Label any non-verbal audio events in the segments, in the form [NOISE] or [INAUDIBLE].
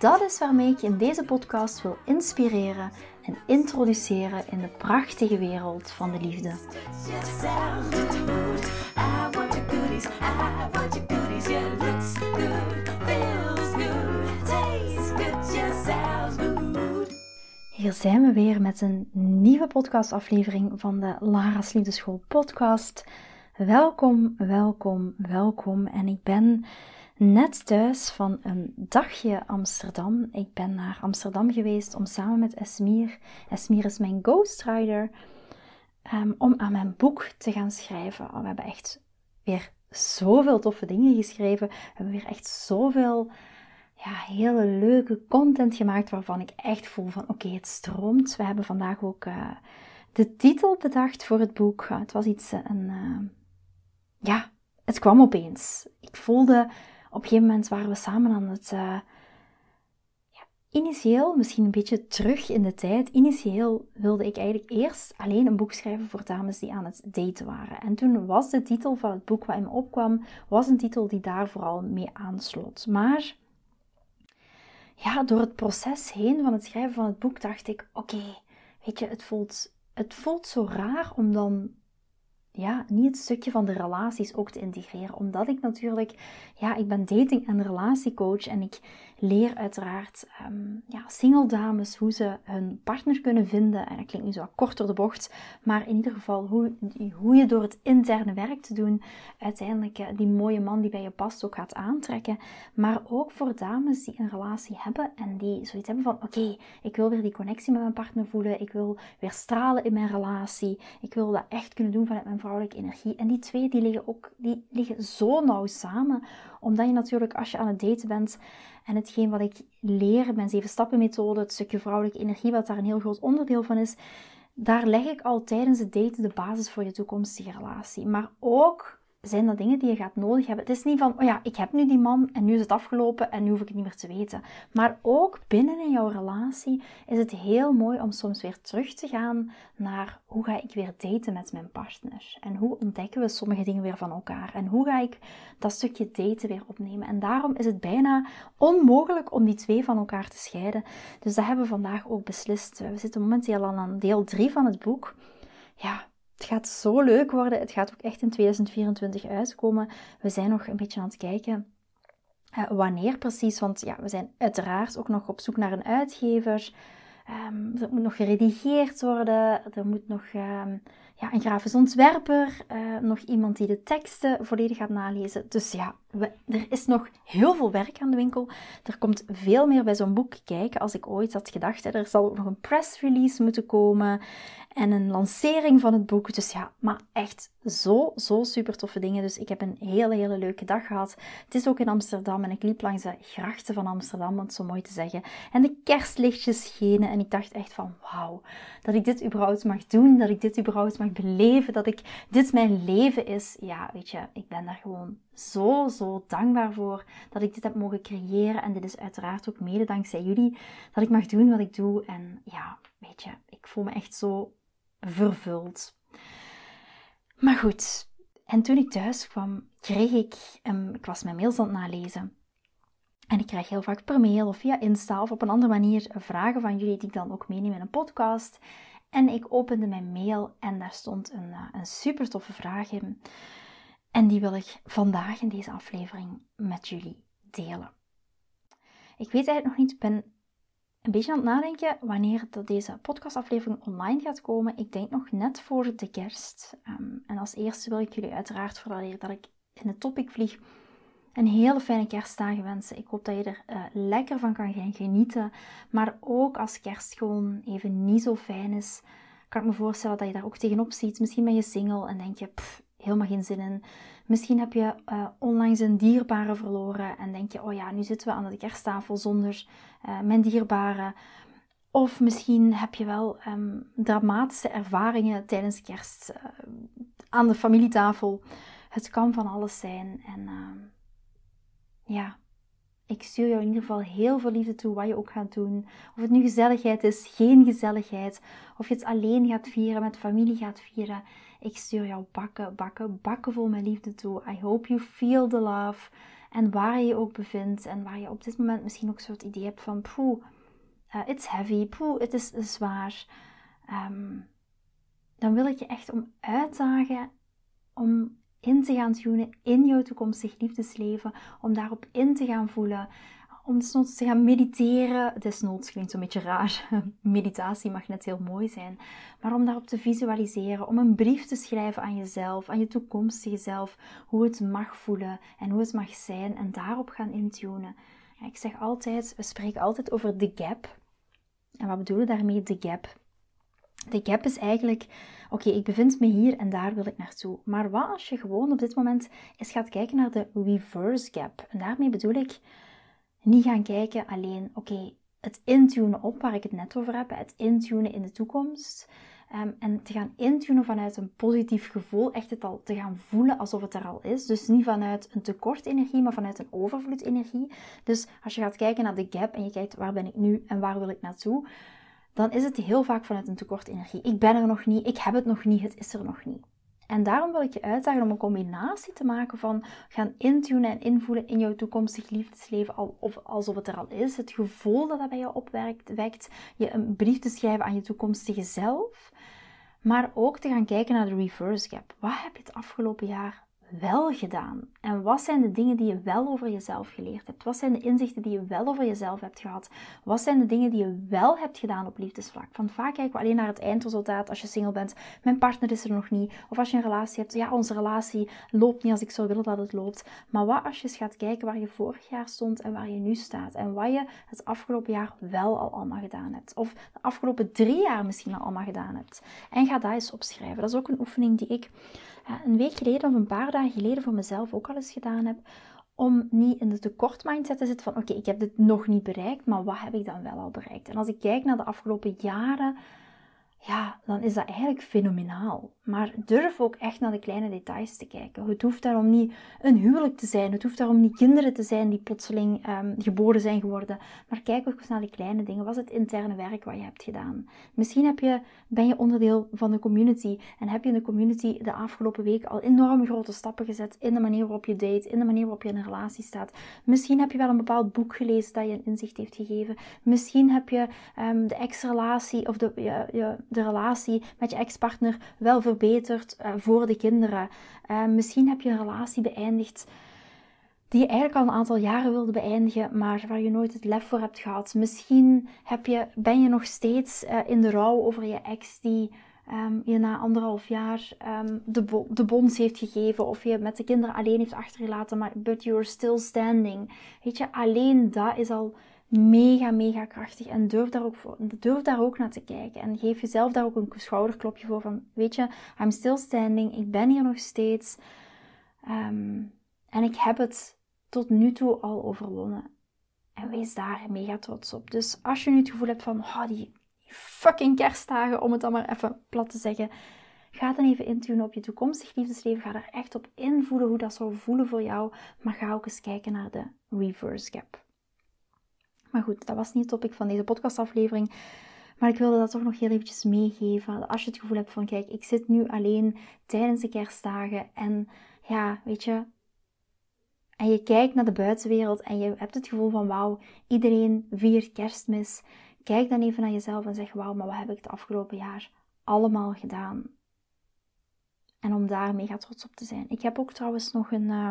Dat is waarmee ik je in deze podcast wil inspireren en introduceren in de prachtige wereld van de liefde. Hier zijn we weer met een nieuwe podcastaflevering van de Lara's Liefdeschool podcast. Welkom, welkom, welkom. En ik ben net thuis van een dagje Amsterdam. Ik ben naar Amsterdam geweest om samen met Esmir, Esmir is mijn ghostwriter, um, om aan mijn boek te gaan schrijven. Oh, we hebben echt weer zoveel toffe dingen geschreven. We hebben weer echt zoveel ja, hele leuke content gemaakt waarvan ik echt voel van oké, het stroomt. We hebben vandaag ook uh, de titel bedacht voor het boek. Het was iets, uh, een, ja, het kwam opeens. Ik voelde op een gegeven moment waren we samen aan het. Ja, initieel, misschien een beetje terug in de tijd. Initieel wilde ik eigenlijk eerst alleen een boek schrijven voor dames die aan het daten waren. En toen was de titel van het boek wat in me opkwam, was een titel die daar vooral mee aansloot. Maar ja, door het proces heen van het schrijven van het boek dacht ik: oké, weet je, het voelt, het voelt zo raar om dan ja, niet het stukje van de relaties ook te integreren. Omdat ik natuurlijk, ja, ik ben dating- en relatiecoach en ik leer uiteraard um, ja, single dames hoe ze hun partner kunnen vinden. En dat klinkt nu zo kort door de bocht, maar in ieder geval hoe, hoe je door het interne werk te doen uiteindelijk uh, die mooie man die bij je past ook gaat aantrekken. Maar ook voor dames die een relatie hebben en die zoiets hebben van oké, ik wil weer die connectie met mijn partner voelen. Ik wil weer stralen in mijn relatie. Ik wil dat echt kunnen doen vanuit mijn vrouwelijke energie. En die twee die liggen ook die liggen zo nauw samen. Omdat je natuurlijk als je aan het daten bent en hetgeen wat ik leer, mijn zeven stappen methode, het stukje vrouwelijke energie, wat daar een heel groot onderdeel van is, daar leg ik al tijdens het daten de basis voor je toekomstige relatie. Maar ook zijn dat dingen die je gaat nodig hebben. Het is niet van, oh ja, ik heb nu die man en nu is het afgelopen en nu hoef ik het niet meer te weten. Maar ook binnen in jouw relatie is het heel mooi om soms weer terug te gaan naar hoe ga ik weer daten met mijn partner? En hoe ontdekken we sommige dingen weer van elkaar? En hoe ga ik dat stukje daten weer opnemen? En daarom is het bijna onmogelijk om die twee van elkaar te scheiden. Dus dat hebben we vandaag ook beslist. We zitten momenteel al aan deel 3 van het boek. Ja, het gaat zo leuk worden. Het gaat ook echt in 2024 uitkomen. We zijn nog een beetje aan het kijken uh, wanneer precies. Want ja, we zijn uiteraard ook nog op zoek naar een uitgever. Um, moet nog geredigeerd worden. Er moet nog um, ja, een grafisch ontwerper. Uh, nog iemand die de teksten volledig gaat nalezen. Dus ja, er is nog heel veel werk aan de winkel. Er komt veel meer bij zo'n boek kijken als ik ooit had gedacht. Er zal ook nog een press release moeten komen en een lancering van het boek. Dus ja, maar echt zo, zo super toffe dingen. Dus ik heb een hele, hele leuke dag gehad. Het is ook in Amsterdam en ik liep langs de grachten van Amsterdam, om het zo mooi te zeggen. En de kerstlichtjes schenen en ik dacht echt van wauw, dat ik dit überhaupt mag doen, dat ik dit überhaupt mag beleven, dat ik dit mijn leven is. Ja, weet je, ik ben daar gewoon zo, zo dankbaar voor dat ik dit heb mogen creëren. En dit is uiteraard ook mede dankzij jullie dat ik mag doen wat ik doe. En ja, weet je, ik voel me echt zo vervuld. Maar goed, en toen ik thuis kwam, kreeg ik, ik was mijn mails aan het nalezen. En ik krijg heel vaak per mail of via Insta of op een andere manier vragen van jullie die ik dan ook meeneem in een podcast. En ik opende mijn mail en daar stond een, eh, een super toffe vraag in. En die wil ik vandaag in deze aflevering met jullie delen. Ik weet eigenlijk nog niet, ben een beetje aan het nadenken wanneer dat deze podcastaflevering online gaat komen. Ik denk nog net voor de kerst. Ehm, en als eerste wil ik jullie uiteraard vooral dat ik in het topic vlieg een hele fijne kerstdagen wensen. Ik hoop dat je er uh, lekker van kan gaan genieten. Maar ook als kerst gewoon even niet zo fijn is, kan ik me voorstellen dat je daar ook tegenop ziet. Misschien ben je single en denk je, pff, helemaal geen zin in. Misschien heb je uh, onlangs een dierbare verloren en denk je, oh ja, nu zitten we aan de kersttafel zonder uh, mijn dierbare. Of misschien heb je wel um, dramatische ervaringen tijdens kerst uh, aan de familietafel. Het kan van alles zijn. En uh, ja, ik stuur jou in ieder geval heel veel liefde toe, wat je ook gaat doen. Of het nu gezelligheid is, geen gezelligheid. Of je het alleen gaat vieren, met familie gaat vieren. Ik stuur jou bakken, bakken, bakken vol met liefde toe. I hope you feel the love. En waar je je ook bevindt en waar je op dit moment misschien ook zo het idee hebt van, poeh, uh, it's heavy, poeh, het is zwaar. Um, dan wil ik je echt om uitdagen om in te gaan tunen in jouw toekomstig liefdesleven, om daarop in te gaan voelen, om desnoods te gaan mediteren. Desnoods klinkt zo'n beetje raar. [LAUGHS] Meditatie mag net heel mooi zijn. Maar om daarop te visualiseren, om een brief te schrijven aan jezelf, aan je toekomstige zelf, hoe het mag voelen en hoe het mag zijn en daarop gaan intunen. Ik zeg altijd, we spreken altijd over de gap. En wat bedoelen daarmee, de gap? De gap is eigenlijk, oké, ik bevind me hier en daar wil ik naartoe. Maar wat als je gewoon op dit moment eens gaat kijken naar de reverse gap? En daarmee bedoel ik niet gaan kijken alleen, oké, het intunen op waar ik het net over heb, het intunen in de toekomst. Um, en te gaan intunen vanuit een positief gevoel, echt het al te gaan voelen alsof het er al is. Dus niet vanuit een tekort energie, maar vanuit een overvloed energie. Dus als je gaat kijken naar de gap en je kijkt waar ben ik nu en waar wil ik naartoe, dan is het heel vaak vanuit een tekort energie. Ik ben er nog niet, ik heb het nog niet, het is er nog niet. En daarom wil ik je uitdagen om een combinatie te maken van gaan intunen en invoelen in jouw toekomstig liefdesleven, of alsof het er al is. Het gevoel dat dat bij jou opwekt, wekt, je een brief te schrijven aan je toekomstige zelf. Maar ook te gaan kijken naar de reverse gap. Wat heb je het afgelopen jaar wel gedaan? En wat zijn de dingen die je wel over jezelf geleerd hebt? Wat zijn de inzichten die je wel over jezelf hebt gehad? Wat zijn de dingen die je wel hebt gedaan op liefdesvlak? Want vaak kijken we alleen naar het eindresultaat als je single bent. Mijn partner is er nog niet. Of als je een relatie hebt. Ja, onze relatie loopt niet als ik zou willen dat het loopt. Maar wat als je eens gaat kijken waar je vorig jaar stond en waar je nu staat? En wat je het afgelopen jaar wel al allemaal gedaan hebt. Of de afgelopen drie jaar misschien al allemaal gedaan hebt. En ga dat eens opschrijven. Dat is ook een oefening die ik een week geleden of een paar dagen geleden voor mezelf ook al eens gedaan heb. Om niet in de tekort mindset te zitten van oké, ik heb dit nog niet bereikt, maar wat heb ik dan wel al bereikt? En als ik kijk naar de afgelopen jaren, ja, dan is dat eigenlijk fenomenaal. Maar durf ook echt naar de kleine details te kijken. Het hoeft daarom niet een huwelijk te zijn. Het hoeft daarom niet kinderen te zijn die plotseling um, geboren zijn geworden. Maar kijk ook eens naar de kleine dingen. Wat is het interne werk wat je hebt gedaan? Misschien heb je, ben je onderdeel van de community en heb je in de community de afgelopen week al enorm grote stappen gezet in de manier waarop je date, in de manier waarop je in een relatie staat. Misschien heb je wel een bepaald boek gelezen dat je een inzicht heeft gegeven. Misschien heb je um, de ex-relatie of de, de relatie met je ex-partner wel verbeterd verbeterd uh, voor de kinderen. Uh, misschien heb je een relatie beëindigd die je eigenlijk al een aantal jaren wilde beëindigen, maar waar je nooit het lef voor hebt gehad. Misschien heb je, ben je nog steeds uh, in de rouw over je ex die um, je na anderhalf jaar um, de, de bons heeft gegeven of je met de kinderen alleen heeft achtergelaten, maar but you're still standing. Weet je, alleen dat is al mega, mega krachtig. En durf daar, ook voor, durf daar ook naar te kijken. En geef jezelf daar ook een schouderklopje voor. Van, weet je, I'm still standing. Ik ben hier nog steeds. Um, en ik heb het tot nu toe al overwonnen. En wees daar mega trots op. Dus als je nu het gevoel hebt van, oh, die fucking kerstdagen, om het dan maar even plat te zeggen. Ga dan even intunen op je toekomstig liefdesleven. Ga er echt op invoelen hoe dat zou voelen voor jou. Maar ga ook eens kijken naar de reverse gap. Maar goed, dat was niet het topic van deze podcastaflevering. Maar ik wilde dat toch nog heel eventjes meegeven. Als je het gevoel hebt van, kijk, ik zit nu alleen tijdens de kerstdagen. En ja, weet je. En je kijkt naar de buitenwereld en je hebt het gevoel van, wauw, iedereen viert kerstmis. Kijk dan even naar jezelf en zeg, wauw, maar wat heb ik het afgelopen jaar allemaal gedaan? En om daar mega trots op te zijn. Ik heb ook trouwens nog een, uh,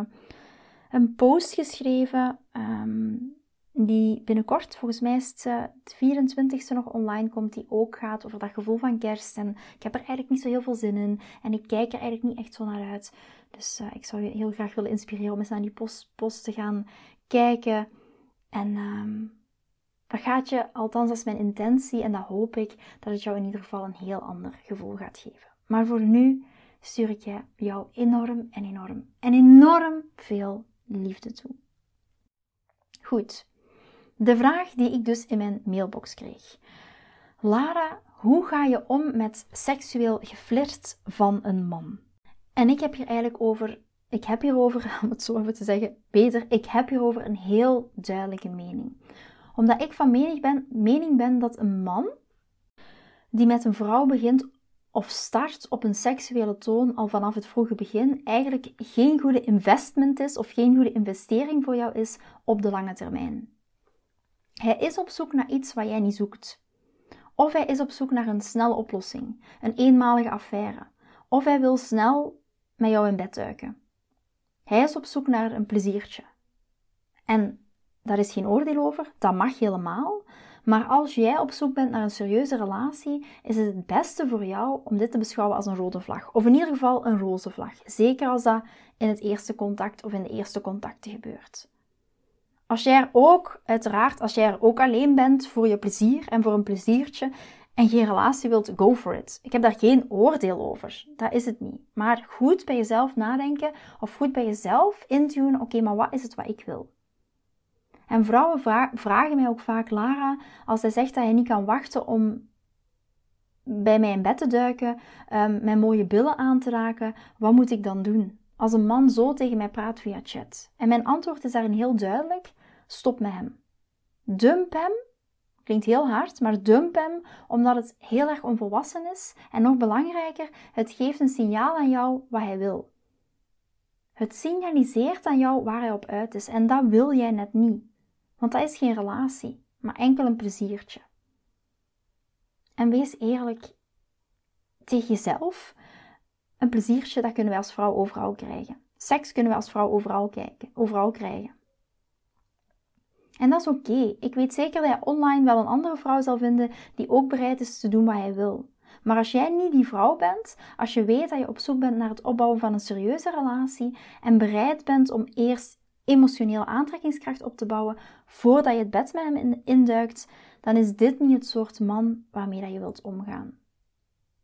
een post geschreven. Um, die binnenkort, volgens mij is het uh, het 24e nog online komt, die ook gaat over dat gevoel van kerst. En ik heb er eigenlijk niet zo heel veel zin in en ik kijk er eigenlijk niet echt zo naar uit. Dus uh, ik zou je heel graag willen inspireren om eens naar die post, post te gaan kijken. En um, dat gaat je, althans dat is mijn intentie en dat hoop ik, dat het jou in ieder geval een heel ander gevoel gaat geven. Maar voor nu stuur ik jou enorm en enorm en enorm veel liefde toe. Goed, de vraag die ik dus in mijn mailbox kreeg. Lara, hoe ga je om met seksueel geflirt van een man? En ik heb hier eigenlijk over, ik heb hierover, [LAUGHS] om het zo even te zeggen, beter, ik heb hierover een heel duidelijke mening. Omdat ik van mening ben, mening ben dat een man die met een vrouw begint of start op een seksuele toon al vanaf het vroege begin eigenlijk geen goede investment is of geen goede investering voor jou is op de lange termijn. Hij is op zoek naar iets wat jij niet zoekt. Of hij is op zoek naar een snelle oplossing, een eenmalige affaire. Of hij wil snel met jou in bed duiken. Hij is op zoek naar een pleziertje. En daar is geen oordeel over, dat mag helemaal. Maar als jij op zoek bent naar een serieuze relatie, is het het beste voor jou om dit te beschouwen als een rode vlag. Of in ieder geval een roze vlag. Zeker als dat in het eerste contact of in de eerste contacten gebeurt. Als jij er ook, uiteraard, als jij er ook alleen bent voor je plezier en voor een pleziertje en geen relatie wilt, go for it. Ik heb daar geen oordeel over. Dat is het niet. Maar goed bij jezelf nadenken of goed bij jezelf intunen, oké, maar wat is het wat ik wil? En vrouwen vragen mij ook vaak, Lara, als hij zegt dat hij niet kan wachten om bij mij in bed te duiken, mijn mooie billen aan te raken, wat moet ik dan doen? Als een man zo tegen mij praat via chat. En mijn antwoord is daarin heel duidelijk: stop met hem. Dump hem. Klinkt heel hard, maar dump hem omdat het heel erg onvolwassen is. En nog belangrijker, het geeft een signaal aan jou wat hij wil. Het signaliseert aan jou waar hij op uit is en dat wil jij net niet. Want dat is geen relatie, maar enkel een pleziertje. En wees eerlijk tegen jezelf. Een pleziertje, dat kunnen wij als vrouw overal krijgen. Seks kunnen we als vrouw overal, kijken, overal krijgen. En dat is oké. Ik weet zeker dat je online wel een andere vrouw zal vinden die ook bereid is te doen wat hij wil. Maar als jij niet die vrouw bent, als je weet dat je op zoek bent naar het opbouwen van een serieuze relatie en bereid bent om eerst emotionele aantrekkingskracht op te bouwen voordat je het bed met hem induikt, dan is dit niet het soort man waarmee dat je wilt omgaan.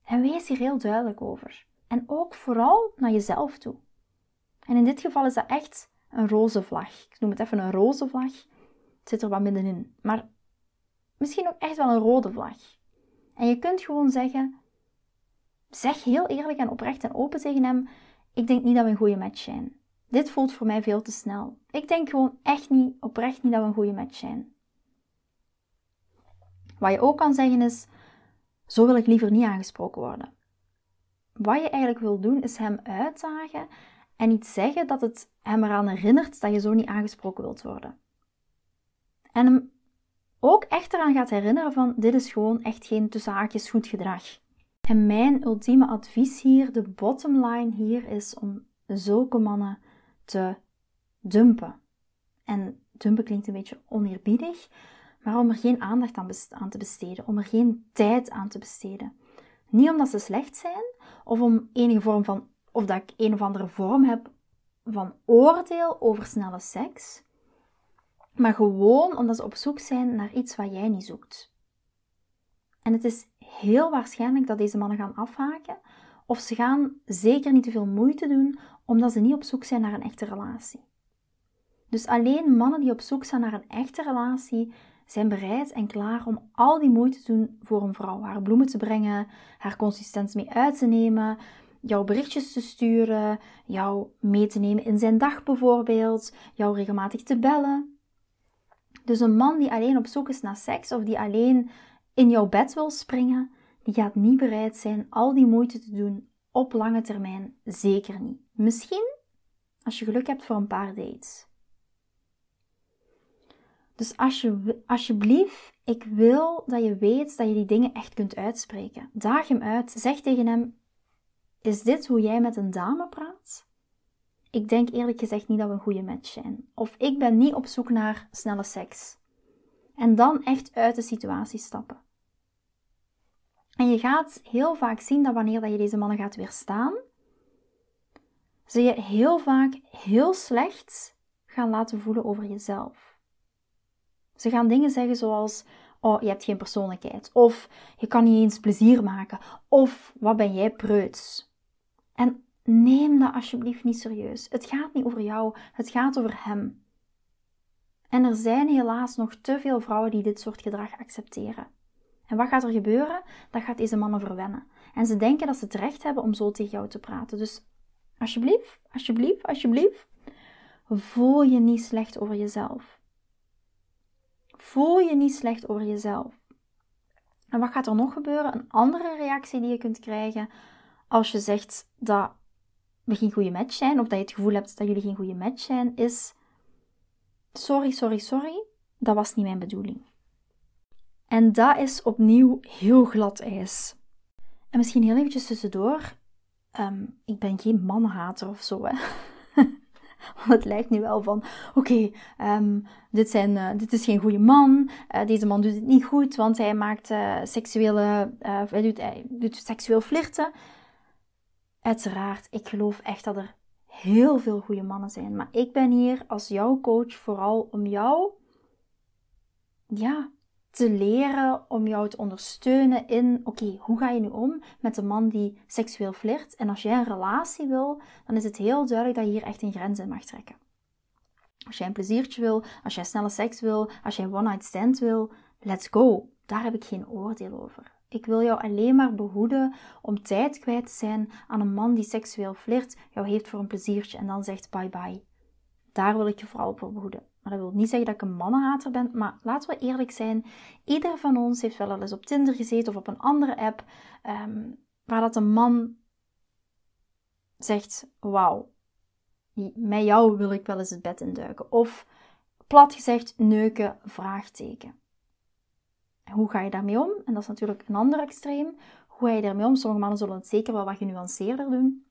En wees hier heel duidelijk over. En ook vooral naar jezelf toe. En in dit geval is dat echt een roze vlag. Ik noem het even een roze vlag. Zit er wat middenin. Maar misschien ook echt wel een rode vlag. En je kunt gewoon zeggen, zeg heel eerlijk en oprecht en open tegen hem, ik denk niet dat we een goede match zijn. Dit voelt voor mij veel te snel. Ik denk gewoon echt niet, oprecht niet dat we een goede match zijn. Wat je ook kan zeggen is, zo wil ik liever niet aangesproken worden. Wat je eigenlijk wil doen is hem uitdagen en iets zeggen dat het hem eraan herinnert dat je zo niet aangesproken wilt worden. En hem ook echt eraan gaat herinneren van dit is gewoon echt geen tussen goed gedrag. En mijn ultieme advies hier, de bottom line hier, is om zulke mannen te dumpen. En dumpen klinkt een beetje oneerbiedig, maar om er geen aandacht aan te besteden, om er geen tijd aan te besteden. Niet omdat ze slecht zijn, of om enige vorm van, of dat ik een of andere vorm heb van oordeel over snelle seks, maar gewoon omdat ze op zoek zijn naar iets wat jij niet zoekt. En het is heel waarschijnlijk dat deze mannen gaan afhaken, of ze gaan zeker niet te veel moeite doen omdat ze niet op zoek zijn naar een echte relatie. Dus alleen mannen die op zoek zijn naar een echte relatie zijn bereid en klaar om al die moeite te doen voor een vrouw. Haar bloemen te brengen, haar consistent mee uit te nemen, jouw berichtjes te sturen, jou mee te nemen in zijn dag bijvoorbeeld, jou regelmatig te bellen. Dus een man die alleen op zoek is naar seks of die alleen in jouw bed wil springen, die gaat niet bereid zijn al die moeite te doen op lange termijn. Zeker niet. Misschien als je geluk hebt voor een paar dates. Dus als je, alsjeblieft, ik wil dat je weet dat je die dingen echt kunt uitspreken. Daag hem uit. Zeg tegen hem: Is dit hoe jij met een dame praat? Ik denk eerlijk gezegd niet dat we een goede match zijn. Of ik ben niet op zoek naar snelle seks. En dan echt uit de situatie stappen. En je gaat heel vaak zien dat wanneer je deze mannen gaat weerstaan, ze je heel vaak heel slecht gaan laten voelen over jezelf. Ze gaan dingen zeggen zoals: Oh, je hebt geen persoonlijkheid. Of je kan niet eens plezier maken. Of wat ben jij preuts. En neem dat alsjeblieft niet serieus. Het gaat niet over jou, het gaat over hem. En er zijn helaas nog te veel vrouwen die dit soort gedrag accepteren. En wat gaat er gebeuren? Dat gaat deze mannen verwennen. En ze denken dat ze het recht hebben om zo tegen jou te praten. Dus alsjeblieft, alsjeblieft, alsjeblieft, voel je niet slecht over jezelf. Voel je niet slecht over jezelf. En wat gaat er nog gebeuren? Een andere reactie die je kunt krijgen als je zegt dat we geen goede match zijn, of dat je het gevoel hebt dat jullie geen goede match zijn, is: Sorry, sorry, sorry, dat was niet mijn bedoeling. En dat is opnieuw heel glad ijs. En misschien heel eventjes tussendoor. Um, ik ben geen mannenhater of zo, hè. [LAUGHS] Want het lijkt nu wel van, oké, ehm, dit, uh, dit is geen goede man. Uh, deze man doet het niet goed, want hij maakt uh, seksuele, hij doet, doet seksueel flirten. Uiteraard, ik geloof echt dat er heel veel goede mannen zijn. Maar ik ben hier als jouw coach vooral om jou, ja, te leren, om jou te ondersteunen in, oké, hoe ga je nu om met een man die seksueel flirt? En als jij een relatie wil, dan is het heel duidelijk dat je hier echt een grens in mag trekken. Als jij een pleziertje wil, als jij snelle seks wil, als jij one-night stand wil, let's go. Daar heb ik geen oordeel over. Ik wil jou alleen maar behoeden om tijd kwijt te zijn aan een man die seksueel flirt, jou heeft voor een pleziertje en dan zegt bye bye. Daar wil ik je vooral voor behoeden. Maar dat wil niet zeggen dat ik een mannenhater ben, maar laten we eerlijk zijn. Ieder van ons heeft wel eens op Tinder gezeten of op een andere app, ehm, waar dat een man zegt, wauw, met jou wil ik wel eens het bed induiken. Of plat gezegd, neuken, vraagteken. Hoe ga je daarmee om? En dat is natuurlijk een ander extreem. Hoe ga je daarmee om? Sommige mannen zullen het zeker wel wat genuanceerder doen.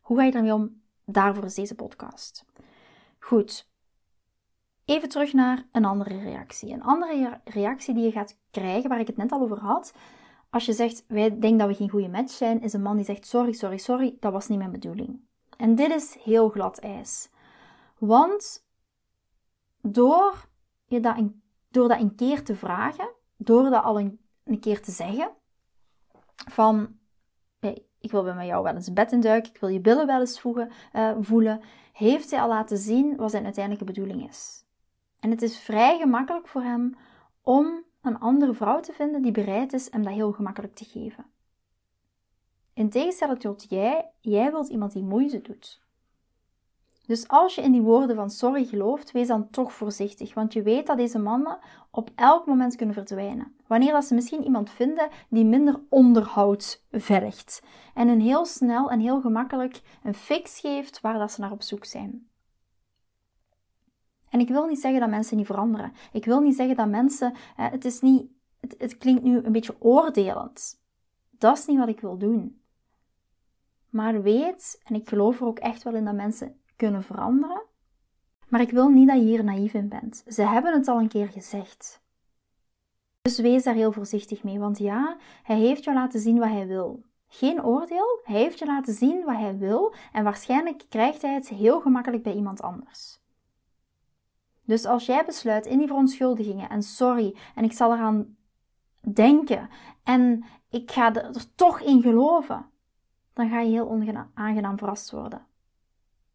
Hoe ga je daarmee om? Daarvoor is deze podcast. Goed. Even terug naar een andere reactie. Een andere reactie die je gaat krijgen, waar ik het net al over had. Als je zegt, wij denken dat we geen goede match zijn, is een man die zegt, sorry, sorry, sorry, dat was niet mijn bedoeling. En dit is heel glad ijs. Want door je dat een door dat een keer te vragen, door dat al een, keer te zeggen, van ik wil bij jou wel eens bed induiken, ik wil je billen wel eens voegen, uh, voelen, heeft hij al laten zien wat zijn uiteindelijke bedoeling is. En het is vrij gemakkelijk voor hem om een andere vrouw te vinden die bereid is hem dat heel gemakkelijk te geven. In tegenstelling tot jij, jij wilt iemand die moeite doet. Dus als je in die woorden van sorry gelooft, wees dan toch voorzichtig, want je weet dat deze mannen op elk moment kunnen verdwijnen. Wanneer dat ze misschien iemand vinden die minder onderhoud vergt en hun heel snel en heel gemakkelijk een fix geeft waar dat ze naar op zoek zijn. En ik wil niet zeggen dat mensen niet veranderen. Ik wil niet zeggen dat mensen, het is niet, het, het klinkt nu een beetje oordelend. Dat is niet wat ik wil doen. Maar weet, en ik geloof er ook echt wel in dat mensen kunnen veranderen. Maar ik wil niet dat je hier naïef in bent. Ze hebben het al een keer gezegd. Dus wees daar heel voorzichtig mee, want ja, hij heeft jou laten zien wat hij wil. Geen oordeel, hij heeft je laten zien wat hij wil en waarschijnlijk krijgt hij het heel gemakkelijk bij iemand anders. Dus als jij besluit in die verontschuldigingen en sorry en ik zal eraan denken en ik ga er toch in geloven, dan ga je heel onaangenaam verrast worden.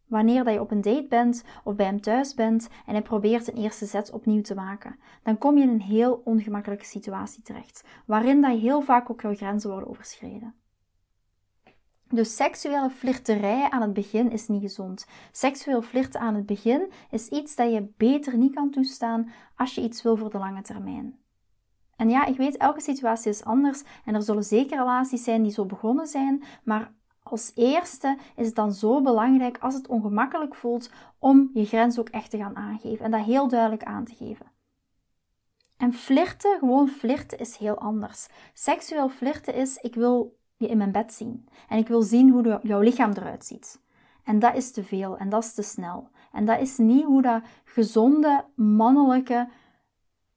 Wanneer dat je op een date bent of bij hem thuis bent en hij probeert een eerste zet opnieuw te maken, dan kom je in een heel ongemakkelijke situatie terecht, waarin dat heel vaak ook jouw grenzen worden overschreden. Dus seksuele flirterij aan het begin is niet gezond. Seksueel flirten aan het begin is iets dat je beter niet kan toestaan als je iets wil voor de lange termijn. En ja, ik weet, elke situatie is anders en er zullen zeker relaties zijn die zo begonnen zijn, maar als eerste is het dan zo belangrijk als het ongemakkelijk voelt om je grens ook echt te gaan aangeven en dat heel duidelijk aan te geven. En flirten, gewoon flirten, is heel anders. Seksueel flirten is: ik wil je in mijn bed zien en ik wil zien hoe jouw lichaam eruit ziet. En dat is te veel en dat is te snel. En dat is niet hoe dat gezonde, mannelijke,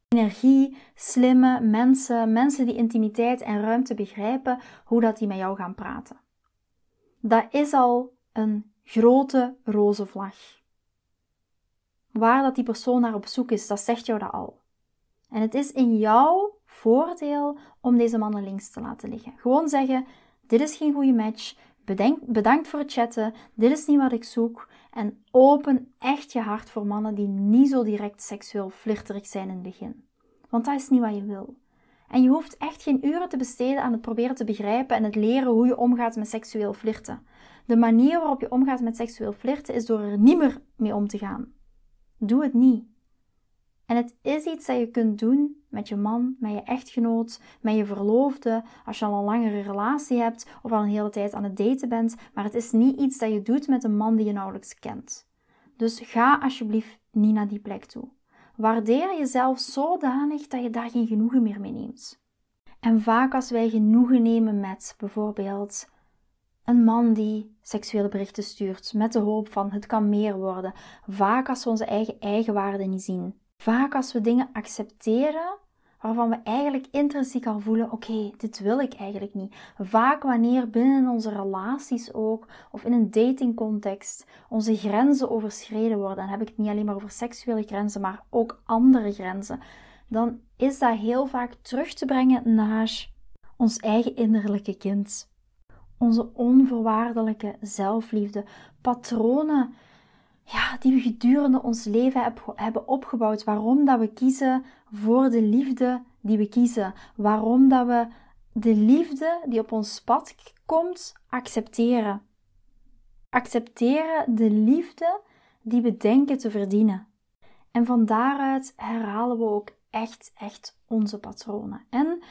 energie, slimme mensen, mensen die intimiteit en ruimte begrijpen, hoe dat die met jou gaan praten dat is al een grote roze vlag. Waar dat die persoon naar op zoek is, dat zegt jou dat al. En het is in jouw voordeel om deze mannen links te laten liggen. Gewoon zeggen: dit is geen goede match. Bedankt voor het chatten. Dit is niet wat ik zoek. En open echt je hart voor mannen die niet zo direct seksueel flirterig zijn in het begin. Want dat is niet wat je wil. En je hoeft echt geen uren te besteden aan het proberen te begrijpen en het leren hoe je omgaat met seksueel flirten. De manier waarop je omgaat met seksueel flirten is door er niet meer mee om te gaan. Doe het niet. En het is iets dat je kunt doen met je man, met je echtgenoot, met je verloofde, als je al een langere relatie hebt of al een hele tijd aan het daten bent. Maar het is niet iets dat je doet met een man die je nauwelijks kent. Dus ga alsjeblieft niet naar die plek toe. Waardeer jezelf zodanig dat je daar geen genoegen meer mee neemt. En vaak als wij genoegen nemen met bijvoorbeeld een man die seksuele berichten stuurt met de hoop van het kan meer worden, vaak als we onze eigen eigenwaarde niet zien, vaak als we dingen accepteren waarvan we eigenlijk intrinsiek al voelen: oké, dit wil ik eigenlijk niet. Vaak wanneer binnen onze relaties ook, of in een datingcontext, onze grenzen overschreden worden, dan heb ik het niet alleen maar over seksuele grenzen, maar ook andere grenzen, dan is dat heel vaak terug te brengen naar ons eigen innerlijke kind. Onze onvoorwaardelijke zelfliefde, patronen ja, die we gedurende ons leven hebben opgebouwd. Waarom dat we kiezen voor de liefde die we kiezen. Waarom dat we de liefde die op ons pad komt accepteren. Accepteren de liefde die we denken te verdienen. En van daaruit herhalen we ook echt, echt onze patronen. En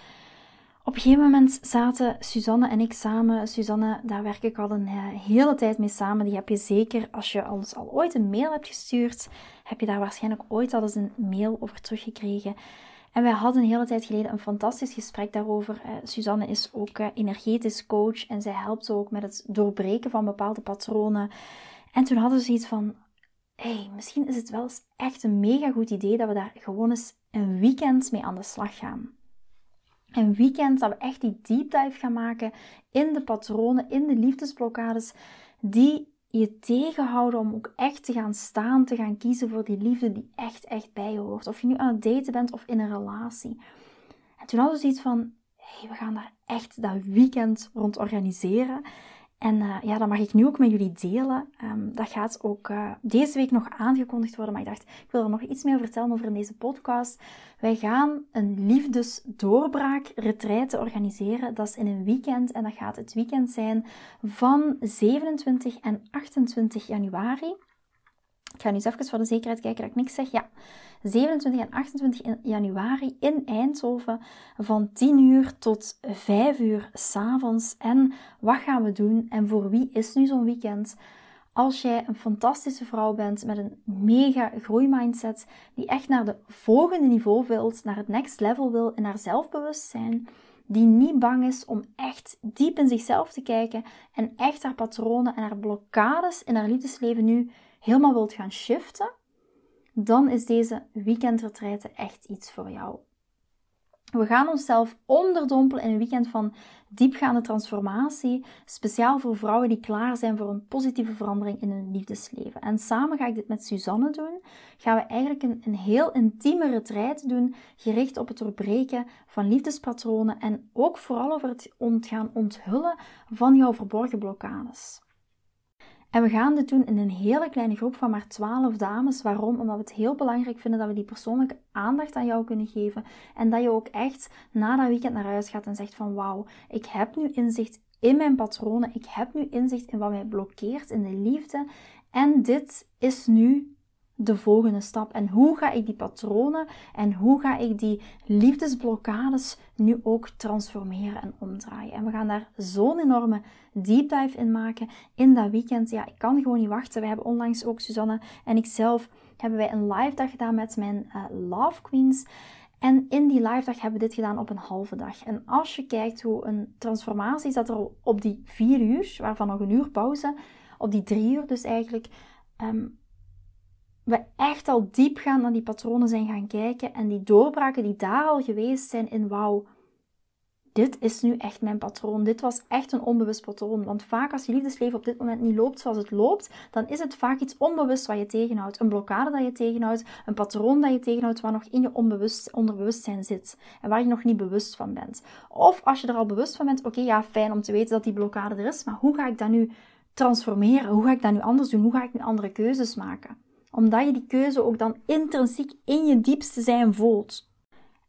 op een gegeven moment zaten Suzanne en ik samen. Suzanne, daar werk ik al een eh, hele tijd mee samen. Die heb je zeker, als je ons al ooit een mail hebt gestuurd, heb je daar waarschijnlijk ooit al eens een mail over teruggekregen. En wij hadden een hele tijd geleden een fantastisch gesprek daarover. Uh, Suzanne is ook uh, energetisch coach en zij helpt ook met het doorbreken van bepaalde patronen. En toen hadden ze iets van: hey, misschien is het wel eens echt een mega goed idee dat we daar gewoon eens een weekend mee aan de slag gaan een weekend dat we echt die deep dive gaan maken in de patronen, in de liefdesblokkades die je tegenhouden om ook echt te gaan staan, te gaan kiezen voor die liefde die echt, echt bij je hoort. Of je nu aan het daten bent of in een relatie. En toen hadden we zoiets van, hey, we gaan daar echt dat weekend rond organiseren. En uh, ja, dat mag ik nu ook met jullie delen. Um, dat gaat ook uh, deze week nog aangekondigd worden. Maar ik dacht, ik wil er nog iets meer vertellen over in deze podcast. Wij gaan een liefdesdoorbraak retraite organiseren. Dat is in een weekend. En dat gaat het weekend zijn van 27 en 28 januari. Ik ga nu eens even voor de zekerheid kijken dat ik niks zeg. Ja, 27 en 28 januari in Eindhoven van 10 uur tot 5 uur s'avonds. En wat gaan we doen en voor wie is nu zo'n weekend? Als jij een fantastische vrouw bent met een mega groeimindset, die echt naar de volgende niveau wilt, naar het next level wil in haar zelfbewustzijn, die niet bang is om echt diep in zichzelf te kijken en echt haar patronen en haar blokkades in haar liefdesleven nu helemaal wilt gaan shiften, dan is deze weekendretreite echt iets voor jou. We gaan onszelf onderdompelen in een weekend van diepgaande transformatie, speciaal voor vrouwen die klaar zijn voor een positieve verandering in hun liefdesleven. En samen ga ik dit met Suzanne doen. Gaan we eigenlijk een, een heel intieme retreat doen, gericht op het doorbreken van liefdespatronen en ook vooral over het gaan onthullen van jouw verborgen blokkades. En we gaan dit doen in een hele kleine groep van maar 12 dames. Waarom? Omdat we het heel belangrijk vinden dat we die persoonlijke aandacht aan jou kunnen geven. En dat je ook echt na dat weekend naar huis gaat en zegt van wauw, ik heb nu inzicht in mijn patronen. Ik heb nu inzicht in wat mij blokkeert in de liefde. En dit is nu de volgende stap? En hoe ga ik die patronen en hoe ga ik die liefdesblokkades nu ook transformeren en omdraaien? En we gaan daar zo'n enorme deep dive in maken in dat weekend. Ja, ik kan gewoon niet wachten. We hebben onlangs ook, Suzanne en ikzelf, hebben wij een live dag gedaan met mijn uh, Love Queens. En in die live dag hebben we dit gedaan op een halve dag. En als je kijkt hoe een transformatie zat er op die vier uur, waarvan nog een uur pauze, op die drie uur dus eigenlijk, ehm, we echt al diep gaan naar die patronen zijn gaan kijken en die doorbraken die daar al geweest zijn in wauw, dit is nu echt mijn patroon. Dit was echt een onbewust patroon. Want vaak als je liefdesleven op dit moment niet loopt zoals het loopt, dan is het vaak iets onbewust wat je tegenhoudt. Een blokkade dat je tegenhoudt, een patroon dat je tegenhoudt waar nog in je onbewust, onderbewustzijn zit. En waar je nog niet bewust van bent. Of als je er al bewust van bent, oké, ja, fijn om te weten dat die blokkade er is, maar hoe ga ik dat nu transformeren? Hoe ga ik dat nu anders doen? Hoe ga ik nu andere keuzes maken? Omdat je die keuze ook dan intrinsiek in je diepste zijn voelt.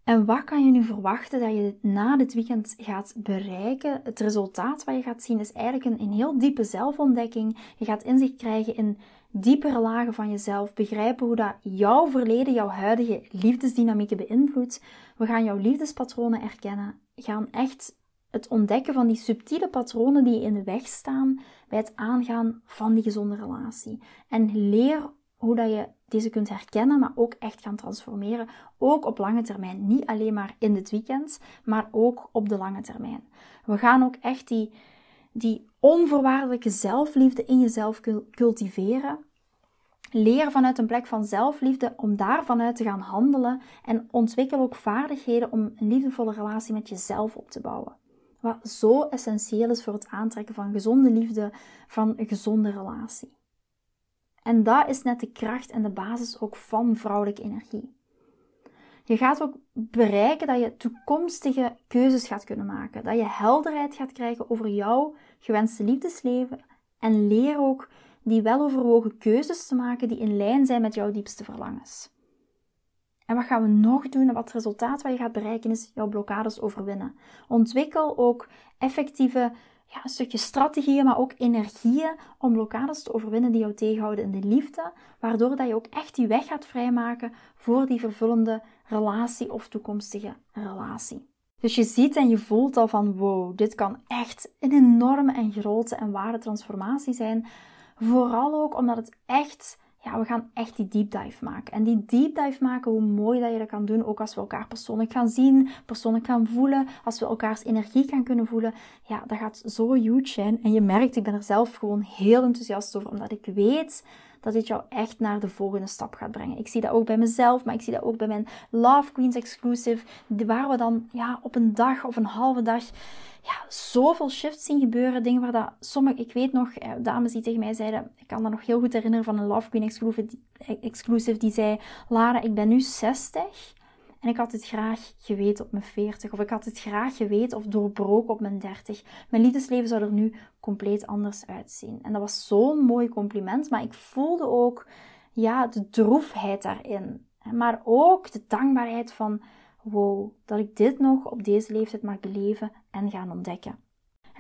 En wat kan je nu verwachten dat je na dit weekend gaat bereiken? Het resultaat wat je gaat zien is eigenlijk een, een heel diepe zelfontdekking. Je gaat inzicht krijgen in diepere lagen van jezelf. Begrijpen hoe dat jouw verleden, jouw huidige liefdesdynamieken beïnvloedt. We gaan jouw liefdespatronen erkennen. Gaan echt het ontdekken van die subtiele patronen die in de weg staan bij het aangaan van die gezonde relatie. En leer hoe dat je deze kunt herkennen, maar ook echt gaan transformeren. Ook op lange termijn. Niet alleen maar in dit weekend, maar ook op de lange termijn. We gaan ook echt die, die onvoorwaardelijke zelfliefde in jezelf cultiveren. Leer vanuit een plek van zelfliefde om daar vanuit te gaan handelen en ontwikkel ook vaardigheden om een liefdevolle relatie met jezelf op te bouwen. Wat zo essentieel is voor het aantrekken van gezonde liefde, van een gezonde relatie. En dat is net de kracht en de basis ook van vrouwelijke energie. Je gaat ook bereiken dat je toekomstige keuzes gaat kunnen maken. Dat je helderheid gaat krijgen over jouw gewenste liefdesleven. En leer ook die weloverwogen keuzes te maken die in lijn zijn met jouw diepste verlangens. En wat gaan we nog doen? En wat het resultaat wat je gaat bereiken is jouw blokkades overwinnen. Ontwikkel ook effectieve ja, een stukje strategieën, maar ook energieën om blokkades te overwinnen die jou tegenhouden in de liefde, waardoor dat je ook echt die weg gaat vrijmaken voor die vervullende relatie of toekomstige relatie. Dus je ziet en je voelt al van wow, dit kan echt een enorme en grote en ware transformatie zijn. Vooral ook omdat het echt ja, we gaan echt die deep dive maken. En die deep dive maken, hoe mooi dat je dat kan doen, ook als we elkaar persoonlijk gaan zien, persoonlijk gaan voelen, als we elkaars energie gaan kunnen voelen, ja, dat gaat zo huge zijn. En je merkt, ik ben er zelf gewoon heel enthousiast over, omdat ik weet dat dit jou echt naar de volgende stap gaat brengen. Ik zie dat ook bij mezelf, maar ik zie dat ook bij mijn Love Queens Exclusive, waar we dan ja, op een dag of een halve dag ja, zoveel shifts zien gebeuren. Dingen waar dat sommige, ik weet nog, eh, dames die tegen mij zeiden, ik kan dat nog heel goed herinneren van een Love Queen exclusive, exclusive die zei, Lara, ik ben nu 60 en ik had het graag geweten op mijn 40 of ik had het graag geweten of doorbroken op mijn 30. Mijn liefdesleven zou er nu compleet anders uitzien. En dat was zo'n mooi compliment, maar ik voelde ook ja, de droefheid daarin. Maar ook de dankbaarheid van wow, dat ik dit nog op deze leeftijd mag beleven en gaan ontdekken.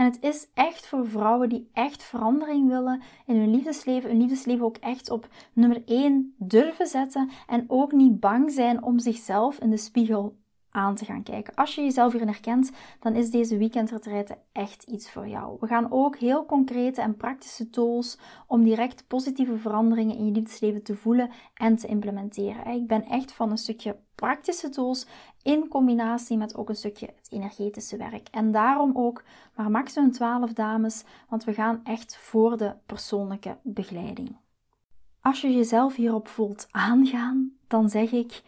En het is echt voor vrouwen die echt verandering willen in hun liefdesleven, hun liefdesleven ook echt op nummer 1 durven zetten en ook niet bang zijn om zichzelf in de spiegel aan te gaan kijken. Als je jezelf hierin herkent, dan is deze weekendretraite echt iets voor jou. We gaan ook heel concrete en praktische tools om direct positieve veranderingen in je liefdesleven te voelen en te implementeren. Ik ben echt van een stukje praktische tools in combinatie met ook een stukje het energetische werk. En daarom ook maar maximum 12 dames, want we gaan echt voor de persoonlijke begeleiding. Als je jezelf hierop voelt aangaan, dan zeg ik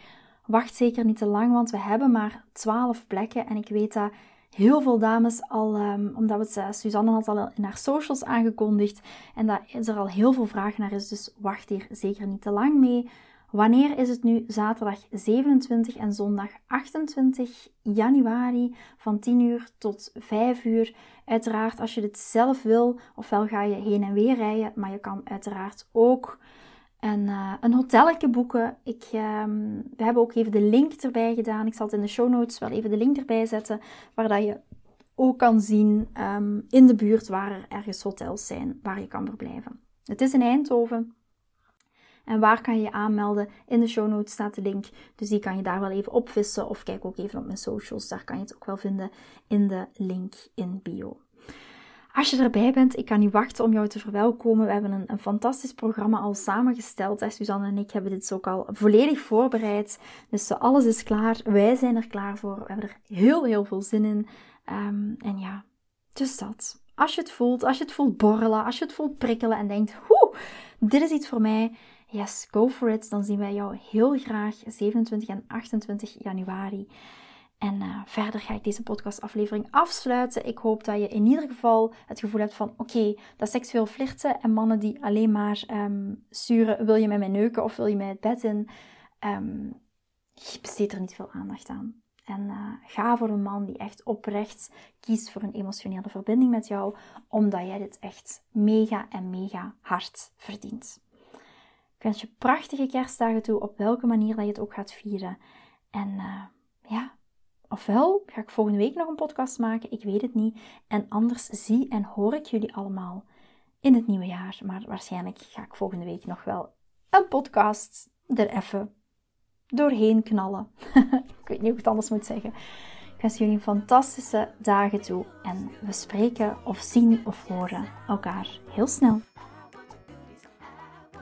wacht zeker niet te lang, want we hebben maar 12 plekken. En ik weet dat heel veel dames al, um, omdat we het, uh, Suzanne had al in haar socials aangekondigd en dat er al heel veel vragen naar is, dus wacht hier zeker niet te lang mee. Wanneer is het nu? Zaterdag 27 en zondag 28 januari van 10 uur tot 5 uur. Uiteraard, als je dit zelf wil, ofwel ga je heen en weer rijden, maar je kan uiteraard ook een, uh, een hotelletje boeken. Ik, ehm, we hebben ook even de link erbij gedaan. Ik zal het in de show notes wel even de link erbij zetten, waar dat je ook kan zien ehm, in de buurt waar er ergens hotels zijn waar je kan verblijven. Het is in Eindhoven. En waar kan je je aanmelden? In de show notes staat de link, dus die kan je daar wel even opvissen. Of kijk ook even op mijn socials, daar kan je het ook wel vinden in de link in bio. Als je erbij bent, ik kan niet wachten om jou te verwelkomen. We hebben een, een fantastisch programma al samengesteld. Suzanne en ik hebben dit ook al volledig voorbereid. Dus alles is klaar. Wij zijn er klaar voor. We hebben er heel, heel veel zin in. Um, en ja, dus dat. Als je het voelt, als je het voelt borrelen, als je het voelt prikkelen en denkt, hoe, dit is iets voor mij. Yes, go for it. Dan zien wij jou heel graag 27 en 28 januari. En uh, verder ga ik deze podcastaflevering afsluiten. Ik hoop dat je in ieder geval het gevoel hebt van: oké, dat seksueel flirten en mannen die alleen maar um, sturen: wil je met mij neuken of wil je mij bed in? Um, besteedt er niet veel aandacht aan. En uh, ga voor een man die echt oprecht kiest voor een emotionele verbinding met jou, omdat jij dit echt mega en mega hard verdient. Ik wens je prachtige kerstdagen toe, op welke manier dat je het ook gaat vieren. En uh, ja, ofwel ga ik volgende week nog een podcast maken, ik weet het niet. En anders zie en hoor ik jullie allemaal in het nieuwe jaar. Maar waarschijnlijk ga ik volgende week nog wel een podcast er even doorheen knallen. [LAUGHS] ik weet niet hoe ik het anders moet zeggen. Ik wens jullie fantastische dagen toe en we spreken of zien of horen elkaar heel snel.